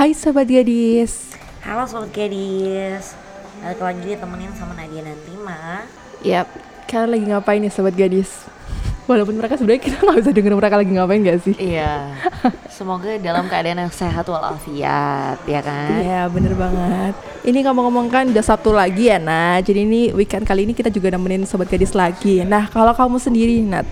Hai Sobat Gadis Halo Sobat Gadis Balik lagi temenin sama Nadia nanti Ma Yap, kalian lagi ngapain nih Sobat Gadis? Walaupun mereka sebenarnya kita nggak bisa denger mereka lagi ngapain gak sih? Iya Semoga dalam keadaan yang sehat walafiat ya kan Iya bener banget Ini ngomong-ngomong kan udah Sabtu lagi ya Nat Jadi ini weekend kali ini kita juga nemenin Sobat Gadis lagi Nah kalau kamu sendiri Nat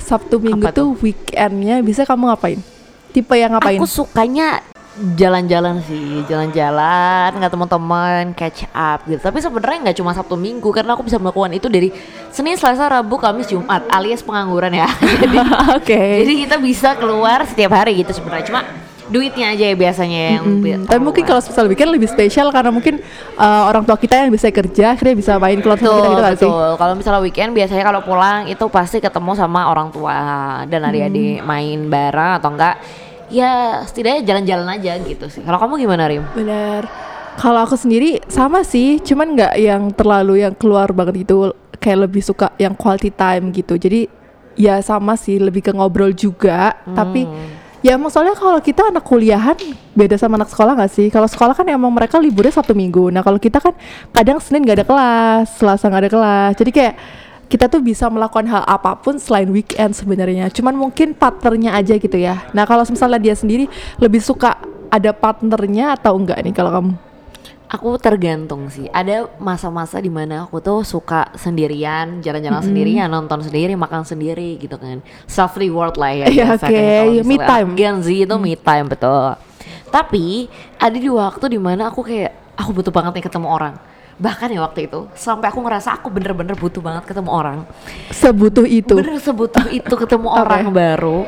Sabtu Minggu Apa tuh? tuh weekendnya bisa kamu ngapain? Tipe yang ngapain? Aku sukanya jalan-jalan sih jalan-jalan nggak teman-teman catch up gitu. Tapi sebenarnya nggak cuma sabtu minggu karena aku bisa melakukan itu dari senin selasa rabu kamis jumat alias pengangguran ya. Jadi Oke. jadi kita bisa keluar setiap hari gitu sebenarnya. Cuma duitnya aja ya biasanya yang Hmm, tapi mungkin kalau spesial weekend lebih spesial karena mungkin uh, orang tua kita yang bisa kerja akhirnya bisa main keluar sama kita Betul, gitu sih? betul. Kalau misalnya weekend biasanya kalau pulang itu pasti ketemu sama orang tua dan adik-adik Hmm. main bareng atau enggak ya setidaknya jalan-jalan aja gitu sih. Kalau kamu gimana Rim? Benar. Kalau aku sendiri sama sih, cuman nggak yang terlalu yang keluar banget gitu. Kayak lebih suka yang quality time gitu. Jadi ya sama sih, lebih ke ngobrol juga. Tapi ya emang soalnya kalau kita anak kuliahan beda sama anak sekolah nggak sih? Kalau sekolah kan emang mereka liburnya Sabtu Minggu. Nah kalau kita kan kadang Senin nggak ada kelas, Selasa nggak ada kelas. Jadi kayak kita tuh bisa melakukan hal apa pun selain weekend sebenarnya. Cuman mungkin partnernya aja gitu ya. Nah kalau misalnya dia sendiri lebih suka ada partnernya atau enggak nih kalau kamu? Aku tergantung sih. Ada masa-masa di mana aku tuh suka sendirian, jalan-jalan sendirian, nonton sendiri, makan sendiri gitu kan. Self reward lah ya. Iya, biasa oke. kan. Kalau Me time. Gen Z itu me time betul. Tapi ada di waktu di mana aku kayak aku butuh banget nih ketemu orang. Bahkan ya waktu itu sampai aku ngerasa aku bener-bener butuh banget ketemu orang. Sebutuh itu. Bener sebutuh itu ketemu Oke. orang baru.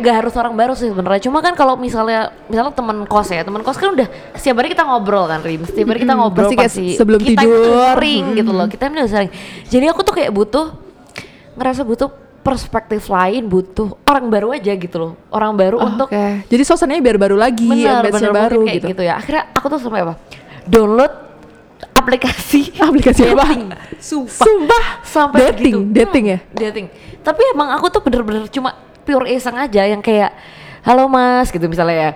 Gak harus orang baru sih sebenarnya. Cuma kan kalau misalnya misalnya teman kos ya, teman kos kan udah setiap hari kita ngobrol kan, Rim. Setiap hari kita ngobrol pasti pasti, sebelum kita tidur. sering gitu loh. Kita udah sering. Jadi aku tuh kayak butuh ngerasa butuh perspektif lain, butuh orang baru aja gitu loh. Orang baru Oh, untuk Oke. Jadi suasananya biar baru lagi, bener, bener, baru kayak gitu. gitu. ya. Akhirnya aku tuh sampai apa? Download aplikasi Aplikasi apa? Sumpah. Sumpah. sampai dating, segitu. dating ya. Hmm, dating tapi emang aku tuh bener-bener cuma pure iseng aja yang kayak halo mas gitu misalnya ya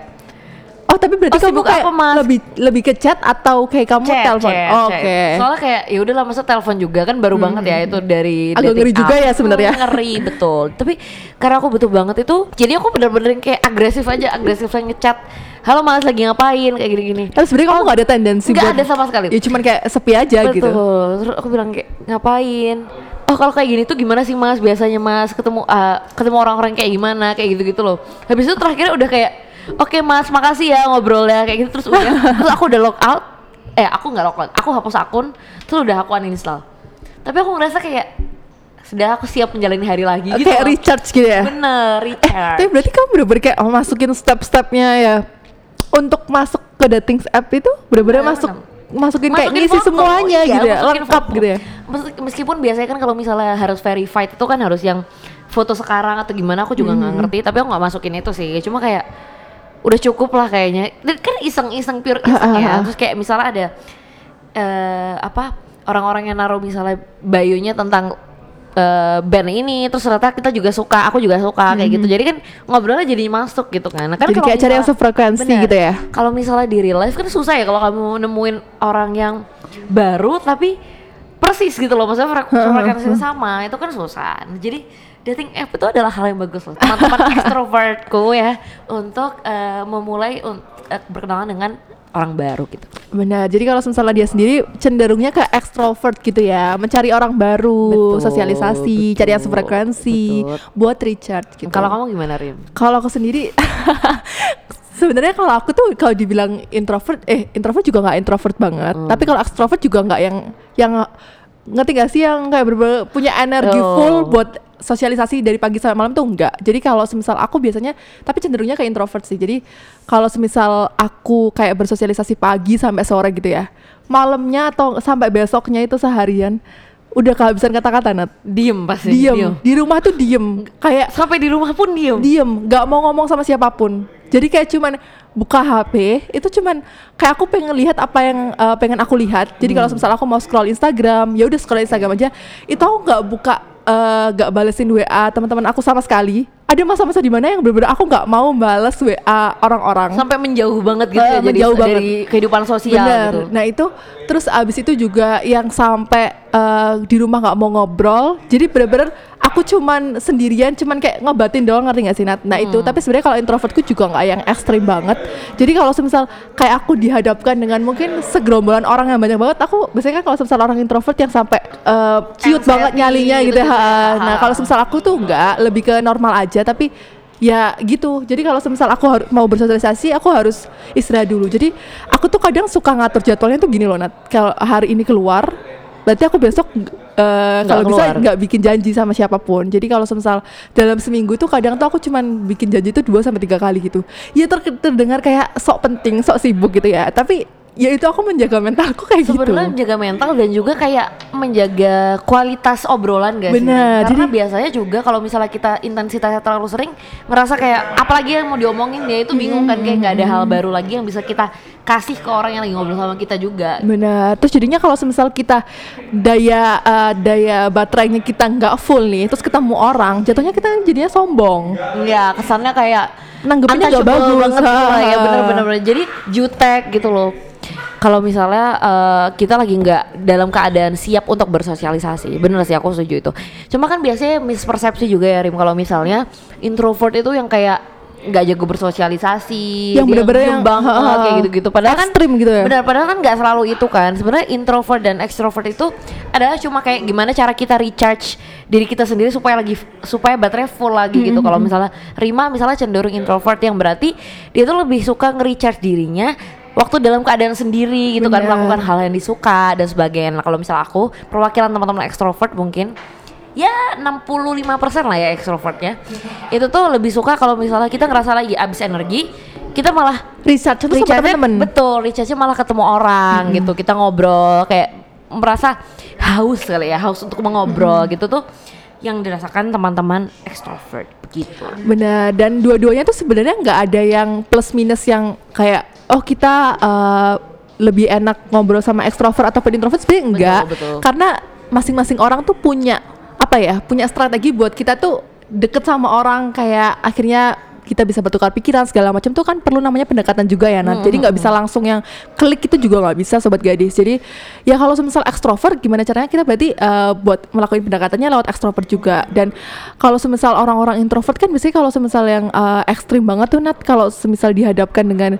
Oh tapi berarti Oh, kamu kayak apa, Mas? lebih lebih ke chat atau kayak kamu Chat, telepon? Oh. Oke. soalnya kayak ya udahlah masa telepon juga kan baru banget ya itu dari Agak dating ngeri juga ya sebenarnya. Hmm, ngeri betul tapi karena aku butuh banget itu jadi aku bener-bener kayak agresif aja agresif yang ngechat halo mas lagi ngapain kayak gini-gini Tapi sebenarnya kamu nggak ada tendensi nggak ada sama sekali Ya cuman kayak sepi aja Betul. gitu. Terus aku bilang kayak ngapain? Oh kalau kayak gini tuh gimana sih mas biasanya mas ketemu ah, ketemu orang-orang kayak gimana kayak gitu-gitu loh. Habis itu terakhirnya udah kayak oke mas makasih ya ngobrolnya kayak gitu terus udah terus aku udah log out. Eh aku nggak log out, aku hapus akun terus udah aku uninstall. Tapi aku ngerasa kayak sudah aku siap menjalani hari lagi gitu. kayak recharge gitu ya. Bener, Eh, recharge. tapi berarti kamu bener-bener kayak oh, masukin step-stepnya ya untuk masuk ke dating app itu bener-bener Bener, masuk bener. masukin kayak Masukin ngisi foto, semuanya iya, gitu ya, masukin lengkap foto. gitu ya. Meski- Meskipun biasanya kan kalau misalnya harus verified itu kan harus yang foto sekarang atau gimana aku juga nggak Hmm. ngerti tapi aku nggak masukin itu sih cuma kayak udah cukup lah kayaknya dan kan iseng-iseng pure iseng ya terus kayak misalnya ada eh apa orang-orang yang naruh misalnya bayunya tentang eh, band ini terus ternyata kita juga suka aku juga suka kayak gitu jadi kan ngobrolnya jadi masuk gitu kan Nah, kan Hmm. Jadi kalau kayak cari yang sefrekuensi Bener. gitu ya. kalau misalnya di real life kan susah ya kalau kamu nemuin orang yang baru tapi persis gitu loh maksudnya frek- frekuensinya sama itu kan susah jadi dating app itu adalah hal yang bagus loh teman-teman extrovertku ya untuk eh, memulai un- eh, berkenalan dengan orang baru gitu Benar. Jadi kalau misalnya dia sendiri cenderungnya ke extrovert gitu ya, mencari orang baru, Betul, sosialisasi, cari yang betul, sefrekuensi, betul. buat recharge gitu. kalau kamu gimana Rim? kalau aku sendiri sebenarnya kalau aku tuh kalau dibilang introvert eh introvert juga nggak introvert banget Hmm. tapi kalau extrovert juga nggak yang yang ngerti gak sih yang kayak bener punya energi Oh. full buat sosialisasi dari pagi sampai malam tuh enggak jadi kalau semisal aku biasanya tapi cenderungnya ke introvert sih. Jadi kalau semisal aku kayak bersosialisasi pagi sampai sore gitu ya malamnya atau sampai besoknya itu seharian udah kehabisan kata-kata Nat. Diem pasti diem. di rumah tuh diem. Kayak sampai di rumah pun diem. Diem. Nggak mau ngomong sama siapa pun. Jadi kayak cuman buka HP itu cuman kayak aku pengen lihat apa yang uh, pengen aku lihat jadi kalau misalnya aku mau scroll Instagram ya udah scroll Instagram aja itu aku nggak buka uh, nggak balesin WA teman-teman aku sama sekali ada masa-masa di mana yang bener-bener aku nggak mau balas WA orang-orang sampai menjauh banget gitu Eh, ya jadi menjauh banget. dari kehidupan sosial Bener. gitu. Nah itu terus abis itu juga yang sampai eh, di rumah nggak mau ngobrol. Jadi bener-bener aku cuman sendirian, cuman kayak ngobatin doang ngerti gak sih Nat? Nah itu Hmm. tapi sebenarnya kalau introvertku juga nggak yang ekstrim banget. Jadi kalau semisal kayak aku dihadapkan dengan mungkin segerombolan orang yang banyak banget, aku biasanya kan kalau semisal orang introvert yang sampai eh, ciut Anxiety banget nyalinya gitu, gitu ya. ya. Nah kalau semisal aku tuh nggak, lebih ke normal aja tapi ya gitu jadi kalau semisal aku harus mau bersosialisasi aku harus istirahat dulu jadi aku tuh kadang suka ngatur jadwalnya tuh gini loh Nat kalau hari ini keluar berarti aku besok eh, kalau bisa nggak bikin janji sama siapa pun. Jadi kalau semisal dalam seminggu tuh kadang tuh aku cuman bikin janji tuh dua sampai tiga kali gitu. Ya ter- terdengar kayak sok penting sok sibuk gitu ya. Tapi ya itu aku menjaga mentalku kayak gitu Sebenarnya menjaga mental dan juga kayak menjaga kualitas obrolan gak sih? Bener, Karena jadi- biasanya juga kalau misalnya kita intensitasnya terlalu sering merasa kayak apalagi yang mau diomongin dia itu bingung kan kayak nggak ada hal baru lagi yang bisa kita kasih ke orang yang lagi ngobrol sama kita juga. Benar. Terus jadinya kalau semisal kita daya eh, daya baterainya kita nggak full nih, terus ketemu orang, jatuhnya kita jadinya sombong. Ya kesannya kayak Nanggepinnya nggak untouchable bagus. banget gitu ya bener-bener bener. Jadi jutek gitu loh. Kalau misalnya eh, kita lagi nggak dalam keadaan siap untuk bersosialisasi, bener sih aku setuju itu. Cuma kan biasanya mispersepsi juga ya Rim kalau misalnya introvert itu yang kayak nggak jago bersosialisasi, Yang bener-bener yang, banget ha, ha, kayak gitu-gitu. Padahal kan ekstrim gitu ya. Benar, padahal kan nggak selalu itu kan. Sebenarnya introvert dan extrovert itu adalah cuma kayak gimana cara kita recharge diri kita sendiri supaya lagi supaya baterai full lagi gitu. Kalau misalnya Rima misalnya cenderung introvert yang berarti dia tuh lebih suka nge-recharge dirinya waktu dalam keadaan sendiri gitu kan Benar. melakukan hal yang disuka dan sebagainya. Nah, kalau misalnya aku perwakilan teman-teman extrovert mungkin ya 65% lah ya extrovertnya. Itu tuh lebih suka kalau misalnya kita ngerasa lagi abis energi, kita malah Research itu sama temen-temen. Betul, recharge malah ketemu orang gitu. Kita ngobrol kayak merasa haus kali ya, haus untuk mengobrol gitu tuh yang dirasakan teman-teman extrovert begitu. Benar. Dan dua-duanya tuh sebenarnya nggak ada yang plus minus yang kayak oh kita eh, lebih enak ngobrol sama ekstrovert ataupun introvert sebenarnya enggak. betul. Karena masing-masing orang tuh punya apa ya? Punya strategi buat kita tuh deket sama orang kayak akhirnya kita bisa bertukar pikiran segala macam tuh kan perlu namanya pendekatan juga ya Nat. Jadi nggak bisa langsung yang klik itu juga nggak bisa sobat gadis. Jadi ya kalau misal ekstrovert gimana caranya kita berarti eh, buat melakukan pendekatannya lewat ekstrovert juga. Dan kalau semisal orang-orang introvert kan biasanya kalau semisal yang eh, ekstrim banget tuh Nat kalau semisal dihadapkan dengan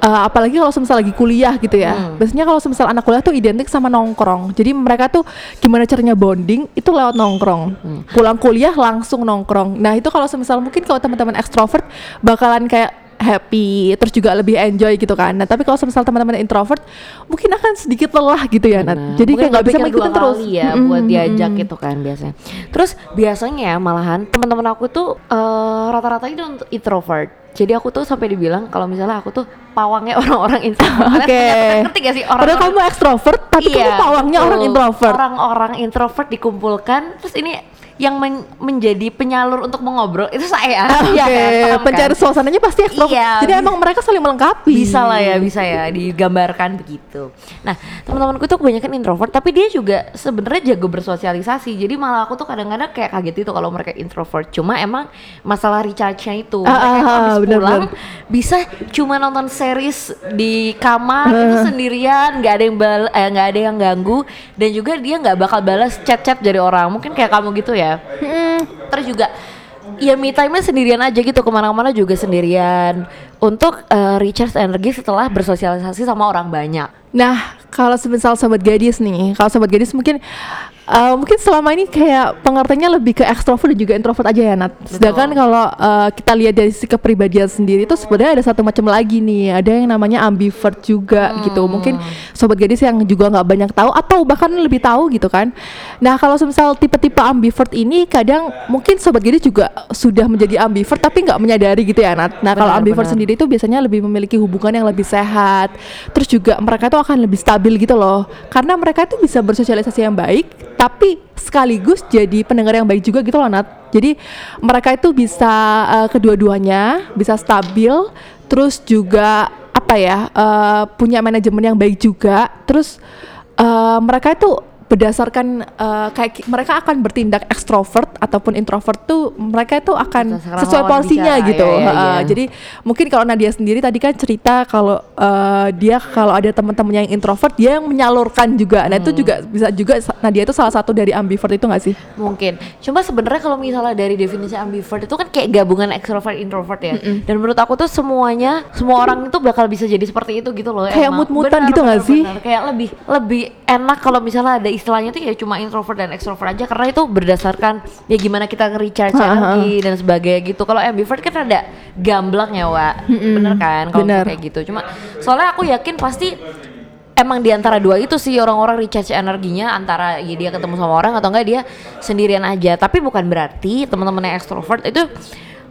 eh, apalagi kalau semisal lagi kuliah gitu ya. Biasanya kalau semisal anak kuliah tuh identik sama nongkrong. Jadi mereka tuh gimana caranya bonding itu lewat nongkrong. Pulang kuliah langsung nongkrong. Nah, itu kalau semisal mungkin kalau teman-teman ekstrovert bakalan kayak happy terus juga lebih enjoy gitu kan. Nah, tapi kalau semisal teman-teman introvert mungkin akan sedikit lelah gitu ya, Nat. Nah, Jadi kayak nggak bisa mengikuti terus. ya Mm-mm, buat diajak gitu kan biasanya. Terus biasanya malahan teman-teman aku tuh eh, rata-rata itu introvert. Jadi aku tuh sampai dibilang kalau misalnya aku tuh pawangnya orang-orang introvert. Oke. Ngerti gak sih Padahal orang-orang kamu ekstrovert tapi kamu Iya, pawangnya orang betul. introvert. Orang-orang introvert dikumpulkan, terus ini yang men- menjadi penyalur untuk mengobrol itu saya. Oke, Iya kan? Paham kan? pencari suasananya pasti ekstrovert. Iya, Jadi emang mereka saling melengkapi. bisa lah ya bisa ya digambarkan begitu nah teman-temanku tuh kebanyakan introvert tapi dia juga sebenarnya jago bersosialisasi jadi malah aku tuh kadang-kadang kayak kaget itu kalau mereka introvert cuma emang masalah recharge-nya itu Ah, mereka ah, ah, habis bener, pulang bener. bisa cuma nonton series di kamar itu sendirian nggak ada yang bal eh, nggak ada yang ganggu dan juga dia nggak bakal balas chat-chat dari orang mungkin kayak kamu gitu ya terus juga. Ya me time-nya sendirian aja gitu ke mana-mana juga sendirian. Untuk eh, recharge energi setelah bersosialisasi sama orang banyak. Nah, kalau semisal sobat gadis nih, kalau sobat gadis mungkin eh, mungkin selama ini kayak pengertiannya lebih ke ekstrovert dan juga introvert aja ya Nat. Sedangkan kalau eh, kita lihat dari sisi kepribadian sendiri itu sebenarnya ada satu macam lagi nih, ada yang namanya ambivert juga gitu. Mungkin sobat gadis yang juga nggak banyak tahu atau bahkan lebih tahu gitu kan. Nah, kalau semisal tipe-tipe ambivert ini kadang mungkin sobat gadis juga sudah menjadi ambivert tapi nggak menyadari gitu ya Nat. Nah, kalau ambivert benar. sendiri itu biasanya lebih memiliki hubungan yang lebih sehat. Terus juga mereka itu akan lebih stabil gitu loh. Karena mereka itu bisa bersosialisasi yang baik, tapi sekaligus jadi pendengar yang baik juga gitu loh Nat. Jadi mereka itu bisa eh, kedua-duanya bisa stabil, terus juga apa ya eh, punya manajemen yang baik juga. Terus eh, mereka itu berdasarkan eh, kayak mereka akan bertindak ekstrovert ataupun introvert tuh mereka itu akan Berdasarkan sesuai porsinya bicara, gitu. iya, iya, Heeh, iya. Jadi mungkin kalau Nadia sendiri tadi kan cerita kalau eh, dia kalau ada teman-temannya yang introvert dia yang menyalurkan juga. Nah itu juga bisa juga Nadia itu salah satu dari ambivert itu nggak sih? Mungkin. Cuma sebenarnya kalau misalnya dari definisi ambivert itu kan kayak gabungan extrovert introvert ya. Dan menurut aku tuh semuanya semua orang itu bakal bisa jadi seperti itu gitu loh. Kayak mut-mutan gitu nggak sih? Kayak lebih lebih enak kalau misalnya ada istilahnya tuh ya cuma introvert dan extrovert aja karena itu berdasarkan ya gimana kita nge-recharge Ha, ha, ha. energi dan sebagainya gitu. Kalau ambivert kan ada gamblang ya, Wak. Bener kan kalau kayak gitu. Cuma soalnya aku yakin pasti emang di antara dua itu sih orang-orang recharge energinya antara ya dia ketemu sama orang atau enggak dia sendirian aja. Tapi bukan berarti teman-teman yang extrovert itu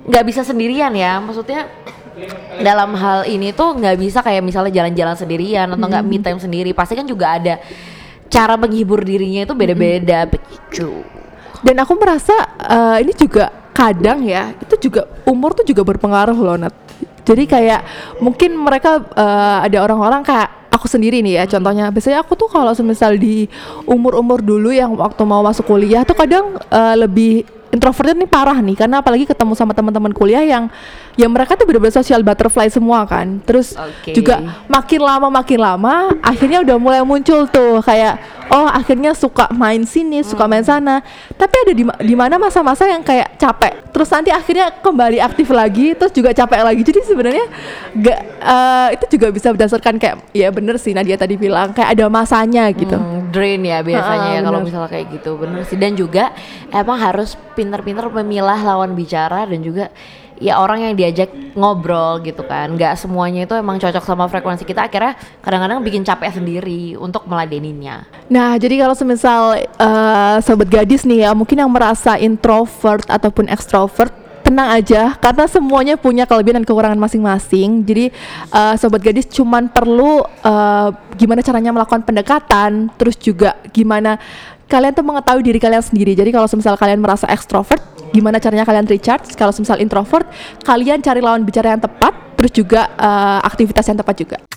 nggak bisa sendirian ya. Maksudnya dalam hal ini tuh nggak bisa kayak misalnya jalan-jalan sendirian atau nggak me time sendiri. Pasti kan juga ada cara menghibur dirinya itu beda-beda begitu. Dan aku merasa eh, ini juga kadang ya itu juga umur tuh juga berpengaruh loh Nat. Jadi kayak mungkin mereka eh, ada orang-orang kayak aku sendiri nih ya contohnya. Biasanya aku tuh kalau semisal di umur-umur dulu yang waktu mau masuk kuliah tuh kadang eh, lebih introvertnya nih parah nih karena apalagi ketemu sama teman-teman kuliah yang ya mereka tuh bener-bener social butterfly semua kan. Terus Oke. juga makin lama makin lama akhirnya udah mulai muncul tuh. Kayak oh akhirnya suka main sini suka main sana. Tapi ada di di mana masa-masa yang kayak capek. Terus nanti akhirnya kembali aktif lagi terus juga capek lagi. Jadi sebenarnya gak eh, itu juga bisa berdasarkan kayak ya bener sih Nadia tadi bilang kayak ada masanya gitu. Hmm, drain ya biasanya Ah, ya kalau misalnya kayak gitu. Bener sih. Dan juga emang harus pinter-pinter memilah lawan bicara dan juga ya orang yang diajak ngobrol gitu kan. Nggak semuanya itu emang cocok sama frekuensi kita. Akhirnya kadang-kadang bikin capek sendiri untuk meladeninya. Nah, jadi kalau semisal eh, sobat gadis nih ya, mungkin yang merasa introvert ataupun extrovert tenang aja. Karena semuanya punya kelebihan dan kekurangan masing-masing. Jadi eh, sobat gadis cuman perlu eh, gimana caranya melakukan pendekatan, terus juga gimana kalian tuh mengetahui diri kalian sendiri. Jadi kalau semisal kalian merasa extrovert, gimana caranya kalian recharge? Kalau semisal introvert, kalian cari lawan bicara yang tepat, terus juga eh, aktivitas yang tepat juga.